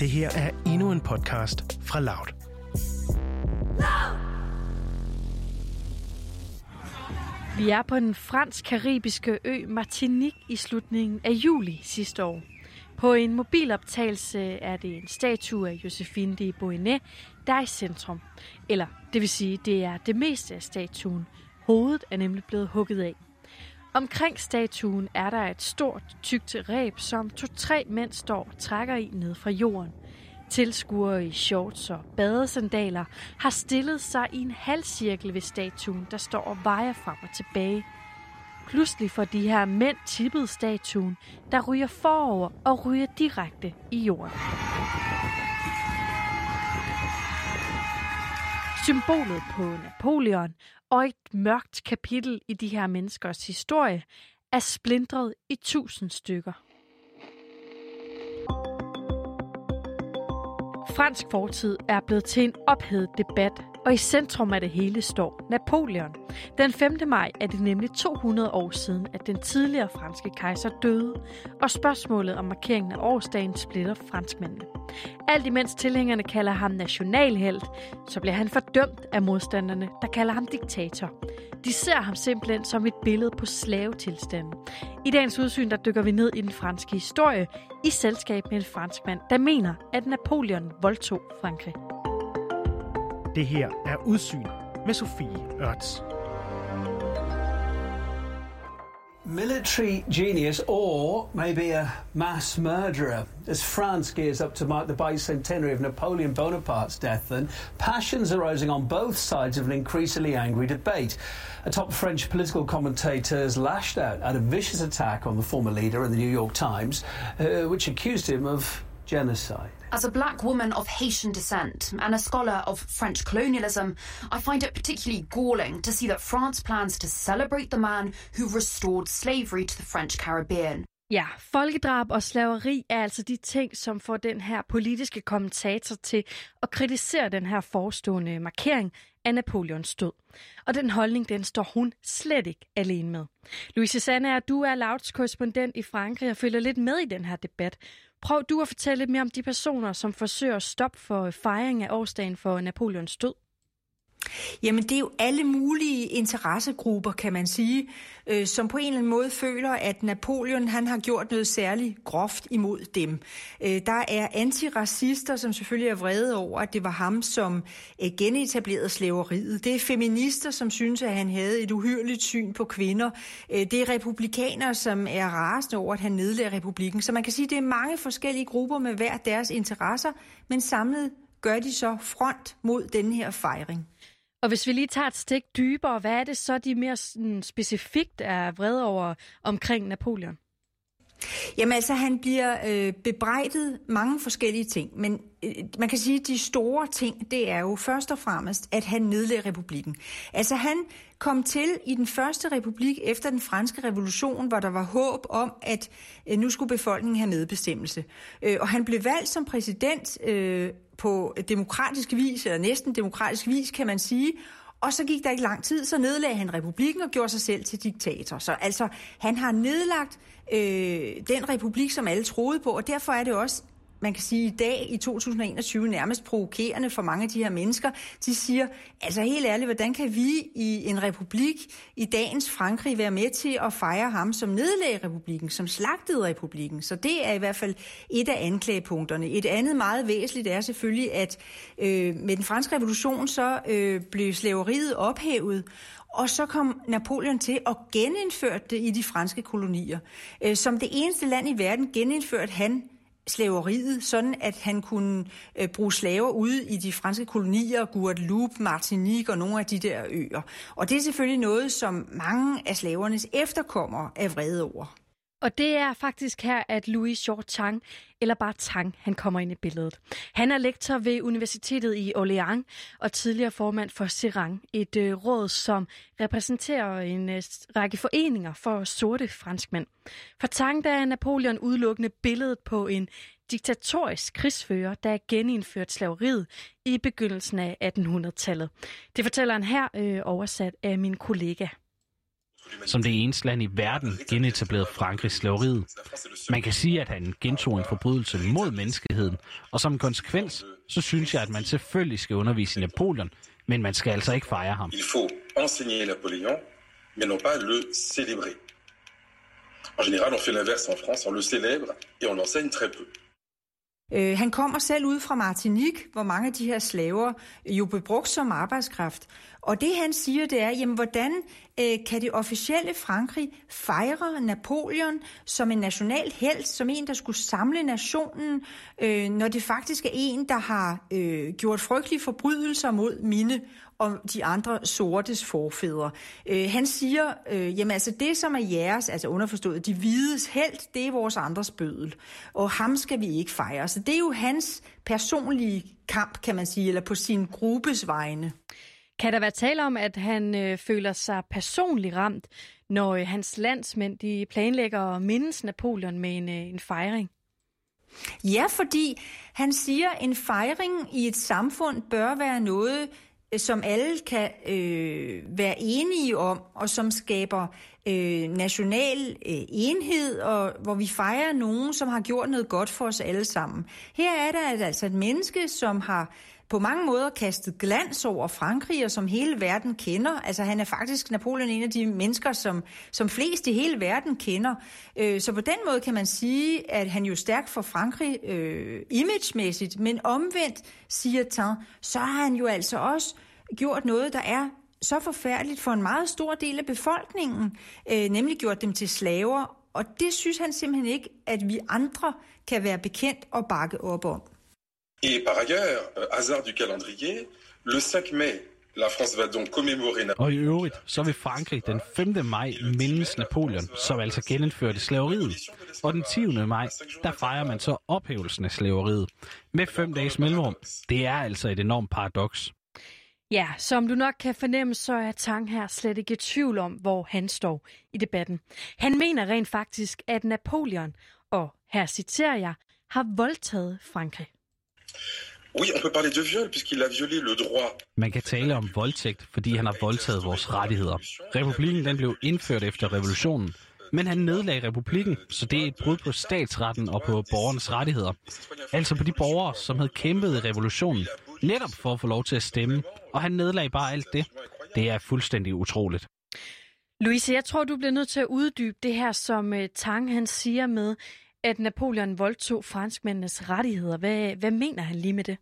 Det her er endnu en podcast fra Loud. Vi er på den fransk-karibiske ø Martinique i slutningen af juli sidste år. På en mobiloptagelse er det en statue af Josephine de Boinet, der er i centrum. Eller det vil sige, det er det meste af statuen. Hovedet er nemlig blevet hugget af. Omkring statuen er der et stort, tykt ræb, som to-tre mænd står og trækker i ned fra jorden. Tilskuere i shorts og badesandaler har stillet sig i en halvcirkel ved statuen, der står og vejer frem og tilbage. Pludselig får de her mænd tippet statuen, der ryger forover og ryger direkte i jorden. Symbolet på Napoleon og et mørkt kapitel i de her menneskers historie er splintret i tusind stykker. Fransk fortid er blevet til en ophedet debat, og i centrum af det hele står Napoleon. Den 5. maj er det nemlig 200 år siden, at den tidligere franske kejser døde, og spørgsmålet om markeringen af årsdagen splitter franskmændene. Alt imens tilhængerne kalder ham nationalhelt, så bliver han fordømt af modstanderne, der kalder ham diktator. De ser ham simpelthen som et billede på slavetilstanden. I dagens udsyn der dykker vi ned i den franske historie i selskab med en franskmand, der mener, at Napoleon voldtog Frankrig. Det her er Udsyn med Sofie Ørts. Military genius or maybe a mass murderer. As France gears up to mark the bicentenary of Napoleon Bonaparte's death, then passions are rising on both sides of an increasingly angry debate. A top French political commentator has lashed out at a vicious attack on the former leader in the New York Times, uh, which accused him of genocide. As a black woman of Haitian descent and a scholar of French colonialism, I find it particularly galling to see that France plans to celebrate the man who restored slavery to the French Caribbean. Ja, folkedrab og slaveri er altså de ting, som får den her politiske kommentator til at kritisere den her forestående markering af Napoleons død. Og den holdning, den står hun slet ikke alene med. Louise Sanne, du er Louds korrespondent i Frankrig og følger lidt med i den her debat. Prøv du at fortælle lidt mere om de personer, som forsøger at stoppe for fejring af årsdagen for Napoleons død. Jamen, det er jo alle mulige interessegrupper, kan man sige, øh, som på en eller anden måde føler, at Napoleon han har gjort noget særligt groft imod dem. Øh, der er antiracister, som selvfølgelig er vrede over, at det var ham, som øh, genetablerede slaveriet. Det er feminister, som synes, at han havde et uhyrligt syn på kvinder. Øh, det er republikanere, som er rasende over, at han nedlagde republikken. Så man kan sige, at det er mange forskellige grupper med hver deres interesser, men samlet gør de så front mod den her fejring. Og hvis vi lige tager et stik dybere, hvad er det så, de mere sådan, specifikt er vrede over omkring Napoleon? Jamen altså, han bliver øh, bebrejdet mange forskellige ting, men øh, man kan sige, at de store ting, det er jo først og fremmest, at han nedlagde republikken. Altså han kom til i den første republik efter den franske revolution, hvor der var håb om, at øh, nu skulle befolkningen have medbestemmelse. Øh, og han blev valgt som præsident øh, på demokratisk vis, eller næsten demokratisk vis, kan man sige, og så gik der ikke lang tid, så nedlagde han republikken og gjorde sig selv til diktator. Så altså, han har nedlagt øh, den republik, som alle troede på, og derfor er det også man kan sige i dag i 2021 nærmest provokerende for mange af de her mennesker. De siger, altså helt ærligt, hvordan kan vi i en republik i dagens Frankrig være med til at fejre ham som nedlagde republikken, som slagtede republikken? Så det er i hvert fald et af anklagepunkterne. Et andet meget væsentligt er selvfølgelig, at øh, med den franske revolution så øh, blev slaveriet ophævet, og så kom Napoleon til at genindføre det i de franske kolonier. Øh, som det eneste land i verden genindførte han slaveriet, sådan at han kunne øh, bruge slaver ude i de franske kolonier, Guadeloupe, Martinique og nogle af de der øer. Og det er selvfølgelig noget, som mange af slavernes efterkommere er vrede over. Og det er faktisk her, at Louis Short Chang, eller bare Tang, han kommer ind i billedet. Han er lektor ved Universitetet i Orléans og tidligere formand for Serang, et øh, råd, som repræsenterer en øh, række foreninger for sorte franskmænd. For Tang der er Napoleon udelukkende billedet på en diktatorisk krigsfører, der er genindført slaveriet i begyndelsen af 1800-tallet. Det fortæller han her øh, oversat af min kollega som det eneste land i verden genetablerede Frankrig slaveriet. Man kan sige, at han gentog en forbrydelse mod menneskeheden, og som konsekvens, så synes jeg, at man selvfølgelig skal undervise i Napoleon, men man skal altså ikke fejre ham. Il faut enseigner Napoléon, mais non pas le célébrer. En général, on fait l'inverse en France, on le célèbre et on l'enseigne très peu. Øh, han kommer selv ud fra Martinique, hvor mange af de her slaver jo blev brugt som arbejdskraft. Og det han siger, det er, jamen hvordan øh, kan det officielle Frankrig fejre Napoleon som en national held, som en, der skulle samle nationen, øh, når det faktisk er en, der har øh, gjort frygtelige forbrydelser mod mine og de andre sortes forfædre. Øh, han siger, øh, jamen altså det, som er jeres, altså underforstået, de hvides held, det er vores andres bødel, og ham skal vi ikke fejre. Så det er jo hans personlige kamp, kan man sige, eller på sin gruppes vegne. Kan der være tale om, at han øh, føler sig personligt ramt, når øh, hans landsmænd de planlægger at mindes Napoleon med en, øh, en fejring? Ja, fordi han siger, at en fejring i et samfund bør være noget, som alle kan øh, være enige om, og som skaber øh, national øh, enhed, og hvor vi fejrer nogen, som har gjort noget godt for os alle sammen. Her er der altså et menneske, som har på mange måder kastet glans over Frankrig, og som hele verden kender. Altså han er faktisk, Napoleon, en af de mennesker, som, som flest i hele verden kender. Øh, så på den måde kan man sige, at han jo er stærk for Frankrig øh, imagemæssigt, men omvendt, siger Tan, så har han jo altså også gjort noget, der er så forfærdeligt for en meget stor del af befolkningen, øh, nemlig gjort dem til slaver, og det synes han simpelthen ikke, at vi andre kan være bekendt og bakke op om. Et par ailleurs, euh, hasard du calendrier, le 5 mai, la France va donc commémorer Napoléon. Og i øvrigt, så vil Frankrig den 5. maj mindes Napoleon, som altså genindførte slaveriet. Og den 10. maj, der fejrer man så ophævelsen af slaveriet. Med fem dages mellemrum. Det er altså et enormt paradoks. Ja, som du nok kan fornemme, så er Tang her slet ikke i tvivl om, hvor han står i debatten. Han mener rent faktisk, at Napoleon, og her citerer jeg, har voldtaget Frankrig. Oui, on peut parler de viol, puisqu'il a violé le droit. Man kan tale om voldtægt, fordi han har voldtaget vores rettigheder. Republikken den blev indført efter revolutionen, men han nedlagde republikken, så det er et brud på statsretten og på borgernes rettigheder. Altså på de borgere, som havde kæmpet i revolutionen, netop for at få lov til at stemme, og han nedlagde bare alt det. Det er fuldstændig utroligt. Louise, jeg tror, du bliver nødt til at uddybe det her, som uh, Tang han siger med, at Napoleon voldtog franskmændenes rettigheder. Hvad, hvad mener han lige med det?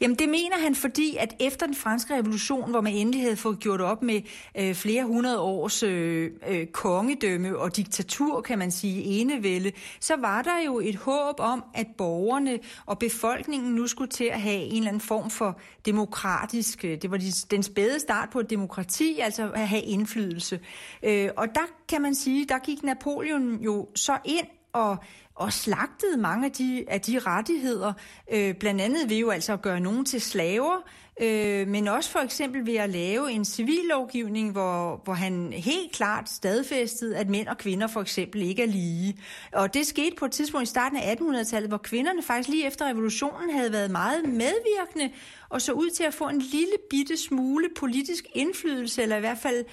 Jamen det mener han, fordi at efter den franske revolution, hvor man endelig havde fået gjort op med øh, flere hundrede års øh, øh, kongedømme og diktatur, kan man sige, enevælde, så var der jo et håb om, at borgerne og befolkningen nu skulle til at have en eller anden form for demokratisk, øh, det var den spæde start på et demokrati, altså at have indflydelse. Øh, og der kan man sige, der gik Napoleon jo så ind og og slagtede mange af de, af de rettigheder, øh, blandt andet ved jo altså at gøre nogen til slaver, øh, men også for eksempel ved at lave en civillovgivning, hvor, hvor han helt klart stadfæstede, at mænd og kvinder for eksempel ikke er lige. Og det skete på et tidspunkt i starten af 1800-tallet, hvor kvinderne faktisk lige efter revolutionen havde været meget medvirkende, og så ud til at få en lille bitte smule politisk indflydelse, eller i hvert fald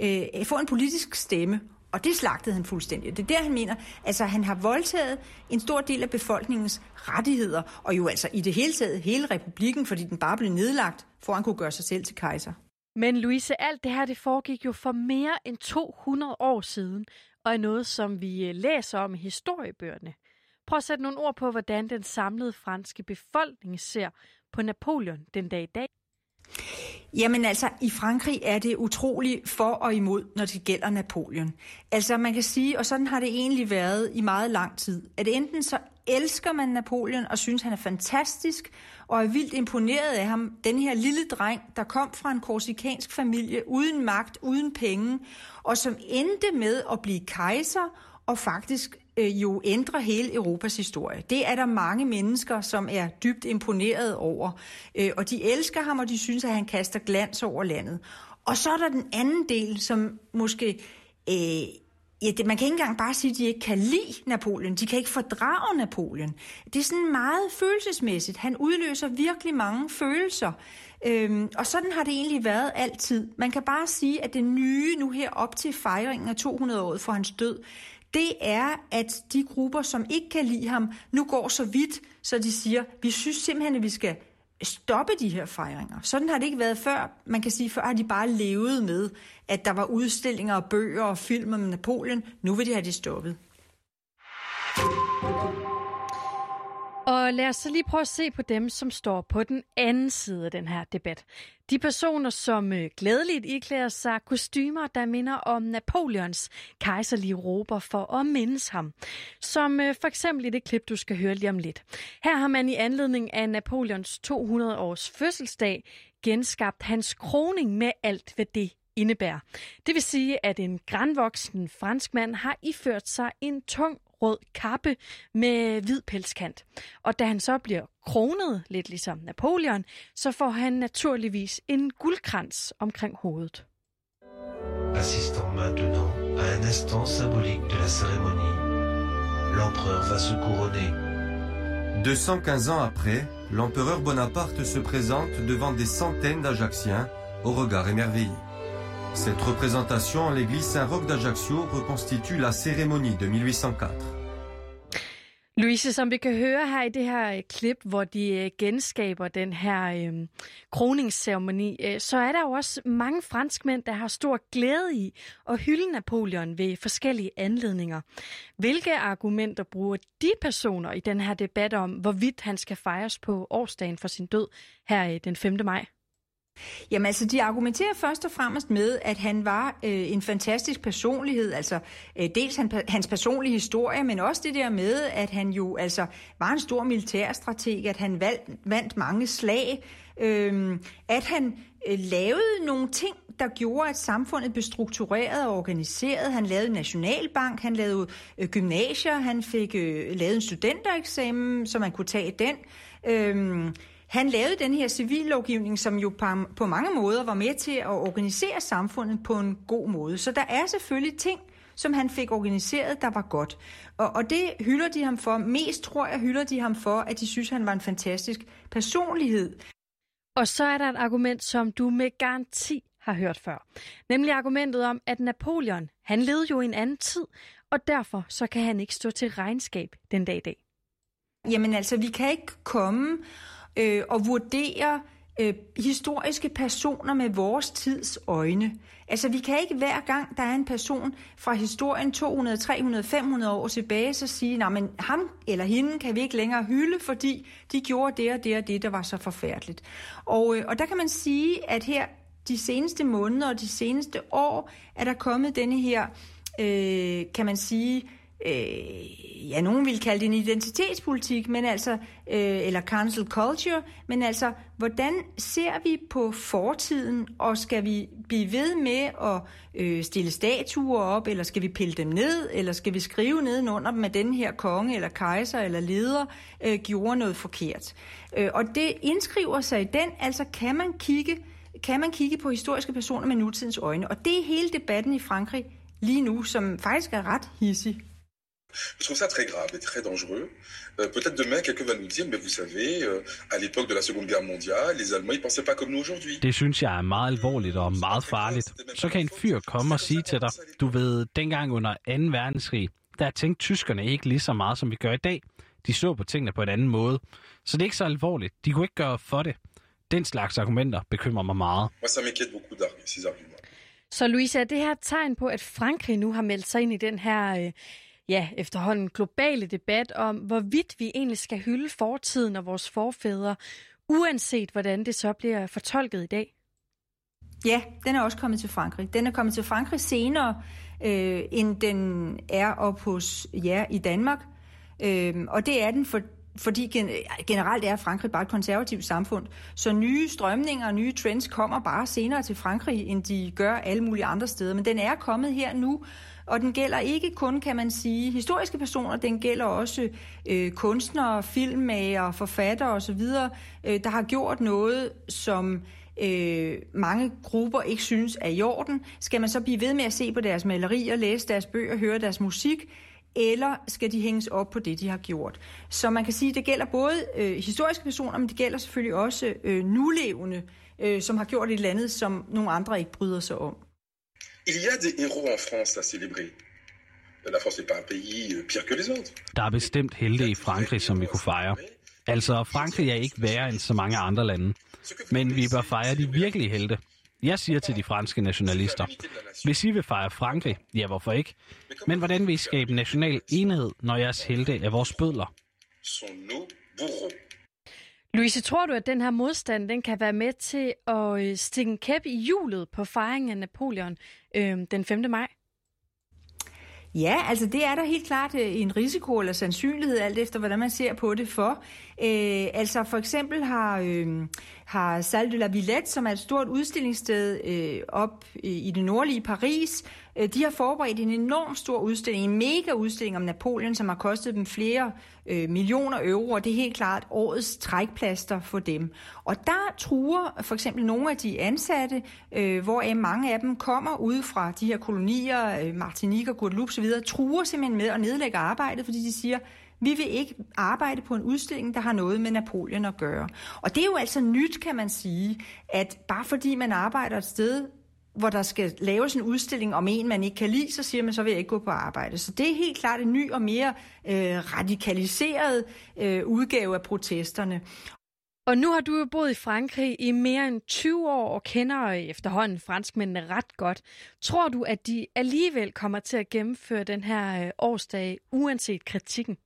øh, få en politisk stemme. Og det slagtede han fuldstændig. Det er der, han mener, altså han har voldtaget en stor del af befolkningens rettigheder, og jo altså i det hele taget hele republikken, fordi den bare blev nedlagt, for han kunne gøre sig selv til kejser. Men Louise, alt det her, det foregik jo for mere end 200 år siden, og er noget, som vi øh, læser om i historiebøgerne. Prøv at sætte nogle ord på, hvordan den samlede franske befolkning ser på Napoleon den dag i dag. Jamen altså, i Frankrig er det utroligt for og imod, når det gælder Napoleon. Altså man kan sige, og sådan har det egentlig været i meget lang tid, at enten så elsker man Napoleon og synes, han er fantastisk, og er vildt imponeret af ham, den her lille dreng, der kom fra en korsikansk familie, uden magt, uden penge, og som endte med at blive kejser, og faktisk øh, jo ændrer hele Europas historie. Det er der mange mennesker, som er dybt imponeret over. Øh, og de elsker ham, og de synes, at han kaster glans over landet. Og så er der den anden del, som måske øh, Ja, det, man kan ikke engang bare sige, at de ikke kan lide Napoleon. De kan ikke fordrage Napoleon. Det er sådan meget følelsesmæssigt. Han udløser virkelig mange følelser. Øhm, og sådan har det egentlig været altid. Man kan bare sige, at det nye nu her op til fejringen af 200-året for hans død, det er, at de grupper, som ikke kan lide ham, nu går så vidt, så de siger, vi synes simpelthen, at vi skal stoppe de her fejringer. Sådan har det ikke været før. Man kan sige, før har de bare levet med, at der var udstillinger og bøger og film om Napoleon. Nu vil de have det stoppet. Og lad os så lige prøve at se på dem, som står på den anden side af den her debat. De personer, som øh, glædeligt iklæder sig kostymer, der minder om Napoleons kejserlige råber for at mindes ham. Som øh, for eksempel i det klip, du skal høre lige om lidt. Her har man i anledning af Napoleons 200 års fødselsdag genskabt hans kroning med alt, hvad det indebærer. Det vil sige, at en grandvoksen franskmand har iført sig en tung rød kappe med hvid pelskant. Og da han så bliver kronet, lidt ligesom Napoleon, så får han naturligvis en guldkrans omkring hovedet. Assistons maintenant à un instant symbolique de la cérémonie. L'empereur va se couronner. 215 ans après, l'empereur Bonaparte se présente devant des centaines d'Ajacciens au regard émerveillé. Cette représentation à l'église Saint-Roch d'Ajaccio reconstitue la cérémonie de 1804. Louise, som vi kan høre her i det her øh, klip, hvor de øh, genskaber den her øh, kroningsceremoni, øh, så er der jo også mange franskmænd, der har stor glæde i at hylde Napoleon ved forskellige anledninger. Hvilke argumenter bruger de personer i den her debat om, hvorvidt han skal fejres på årsdagen for sin død her øh, den 5. maj? Jamen altså, de argumenterer først og fremmest med, at han var øh, en fantastisk personlighed, altså øh, dels han, hans personlige historie, men også det der med, at han jo altså var en stor militærstrateg, at han valg, vandt mange slag, øh, at han øh, lavede nogle ting, der gjorde, at samfundet blev struktureret og organiseret. Han lavede nationalbank, han lavede øh, gymnasier, han fik øh, lavet en studentereksamen, så man kunne tage den. Øh, han lavede den her civillovgivning, som jo på mange måder var med til at organisere samfundet på en god måde. Så der er selvfølgelig ting, som han fik organiseret, der var godt. Og, og det hylder de ham for. Mest tror jeg hylder de ham for, at de synes, han var en fantastisk personlighed. Og så er der et argument, som du med garanti har hørt før. Nemlig argumentet om, at Napoleon, han levede jo i en anden tid, og derfor så kan han ikke stå til regnskab den dag i dag. Jamen altså, vi kan ikke komme øh, og vurdere øh, historiske personer med vores tids øjne. Altså, vi kan ikke hver gang, der er en person fra historien 200, 300, 500 år tilbage, så sige, nej, men ham eller hende kan vi ikke længere hylde, fordi de gjorde det og det og det, der var så forfærdeligt. Og, øh, og der kan man sige, at her de seneste måneder og de seneste år, er der kommet denne her, øh, kan man sige, øh, ja, nogen vil kalde det en identitetspolitik, men altså, øh, eller cancel culture, men altså, hvordan ser vi på fortiden, og skal vi blive ved med at øh, stille statuer op, eller skal vi pille dem ned, eller skal vi skrive nedenunder dem, at den her konge, eller kejser, eller leder øh, gjorde noget forkert. Øh, og det indskriver sig i den, altså kan man kigge kan man kigge på historiske personer med nutidens øjne. Og det er hele debatten i Frankrig lige nu, som faktisk er ret hissig. Je trouve ça très grave et très dangereux. Euh, Peut-être demain, quelqu'un va nous dire, mais vous savez, euh, à l'époque de la Seconde Guerre mondiale, les Allemands, ils pensaient pas comme nous aujourd'hui. Det synes jeg er meget alvorligt og meget farligt. Så kan en fyr komme og sige til dig, du ved, dengang under 2. verdenskrig, der tænkte tyskerne ikke lige så meget, som vi gør i dag. De så på tingene på en anden måde. Så det er ikke så alvorligt. De kunne ikke gøre for det. Den slags argumenter bekymrer mig meget. Moi, ça m'inquiète beaucoup, ces arguments. Så Louise, er det her et tegn på, at Frankrig nu har meldt sig ind i den her øh, ja, efterhånden globale debat om, hvorvidt vi egentlig skal hylde fortiden og vores forfædre, uanset hvordan det så bliver fortolket i dag? Ja, den er også kommet til Frankrig. Den er kommet til Frankrig senere, øh, end den er op hos jer i Danmark. Øh, og det er den, for, fordi generelt er Frankrig bare et konservativt samfund. Så nye strømninger og nye trends kommer bare senere til Frankrig, end de gør alle mulige andre steder. Men den er kommet her nu, og den gælder ikke kun, kan man sige, historiske personer, den gælder også øh, kunstnere, filmmager, forfattere osv., øh, der har gjort noget, som øh, mange grupper ikke synes er i orden. Skal man så blive ved med at se på deres malerier, læse deres bøger, høre deres musik, eller skal de hænges op på det, de har gjort. Så man kan sige, at det gælder både øh, historiske personer, men det gælder selvfølgelig også øh, nulevende, øh, som har gjort et eller andet, som nogle andre ikke bryder sig om. Il y a des héros en France à célébrer. La France n'est pas un pays euh, pire que les autres. Der er bestemt helte i Frankrig, som vi kunne fejre. Altså, Frankrig er ikke værre end så mange andre lande. Men vi bør fejre de virkelige helte. Jeg siger til de franske nationalister, hvis I vil fejre Frankrig, ja hvorfor ikke? Men hvordan vil I skabe national enhed, når jeres helte er vores bødler? Louise, tror du, at den her modstand den kan være med til at øh, stikke en kæp i hjulet på fejringen af Napoleon øh, den 5. maj? Ja, altså det er der helt klart øh, en risiko eller sandsynlighed, alt efter hvordan man ser på det for. Øh, altså for eksempel har, øh, har Salle de la Villette, som er et stort udstillingssted øh, op øh, i det nordlige Paris, øh, de har forberedt en enorm stor udstilling, en mega udstilling om Napoleon, som har kostet dem flere øh, millioner euro, og det er helt klart årets trækplaster for dem. Og der truer for eksempel nogle af de ansatte, øh, hvor mange af dem kommer ud fra de her kolonier, øh, Martinique og Guadeloupe osv., truer simpelthen med at nedlægge arbejdet, fordi de siger, vi vil ikke arbejde på en udstilling, der har noget med Napoleon at gøre. Og det er jo altså nyt, kan man sige, at bare fordi man arbejder et sted, hvor der skal laves en udstilling om en, man ikke kan lide, så siger man, så vil jeg ikke gå på arbejde. Så det er helt klart en ny og mere øh, radikaliseret øh, udgave af protesterne. Og nu har du jo boet i Frankrig i mere end 20 år og kender efterhånden franskmændene ret godt. Tror du, at de alligevel kommer til at gennemføre den her øh, årsdag, uanset kritikken?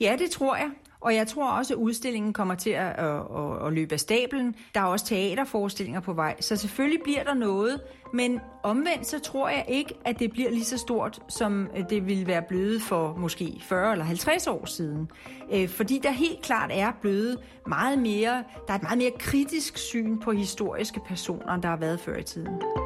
Ja, det tror jeg. Og jeg tror også, at udstillingen kommer til at, at, at, at løbe af stablen. Der er også teaterforestillinger på vej, så selvfølgelig bliver der noget. Men omvendt så tror jeg ikke, at det bliver lige så stort, som øh, det ville være blevet for måske 40 eller 50 år siden. Øh, fordi der helt klart er blevet meget mere, der er et meget mere kritisk syn på historiske personer, end der har været før i tiden.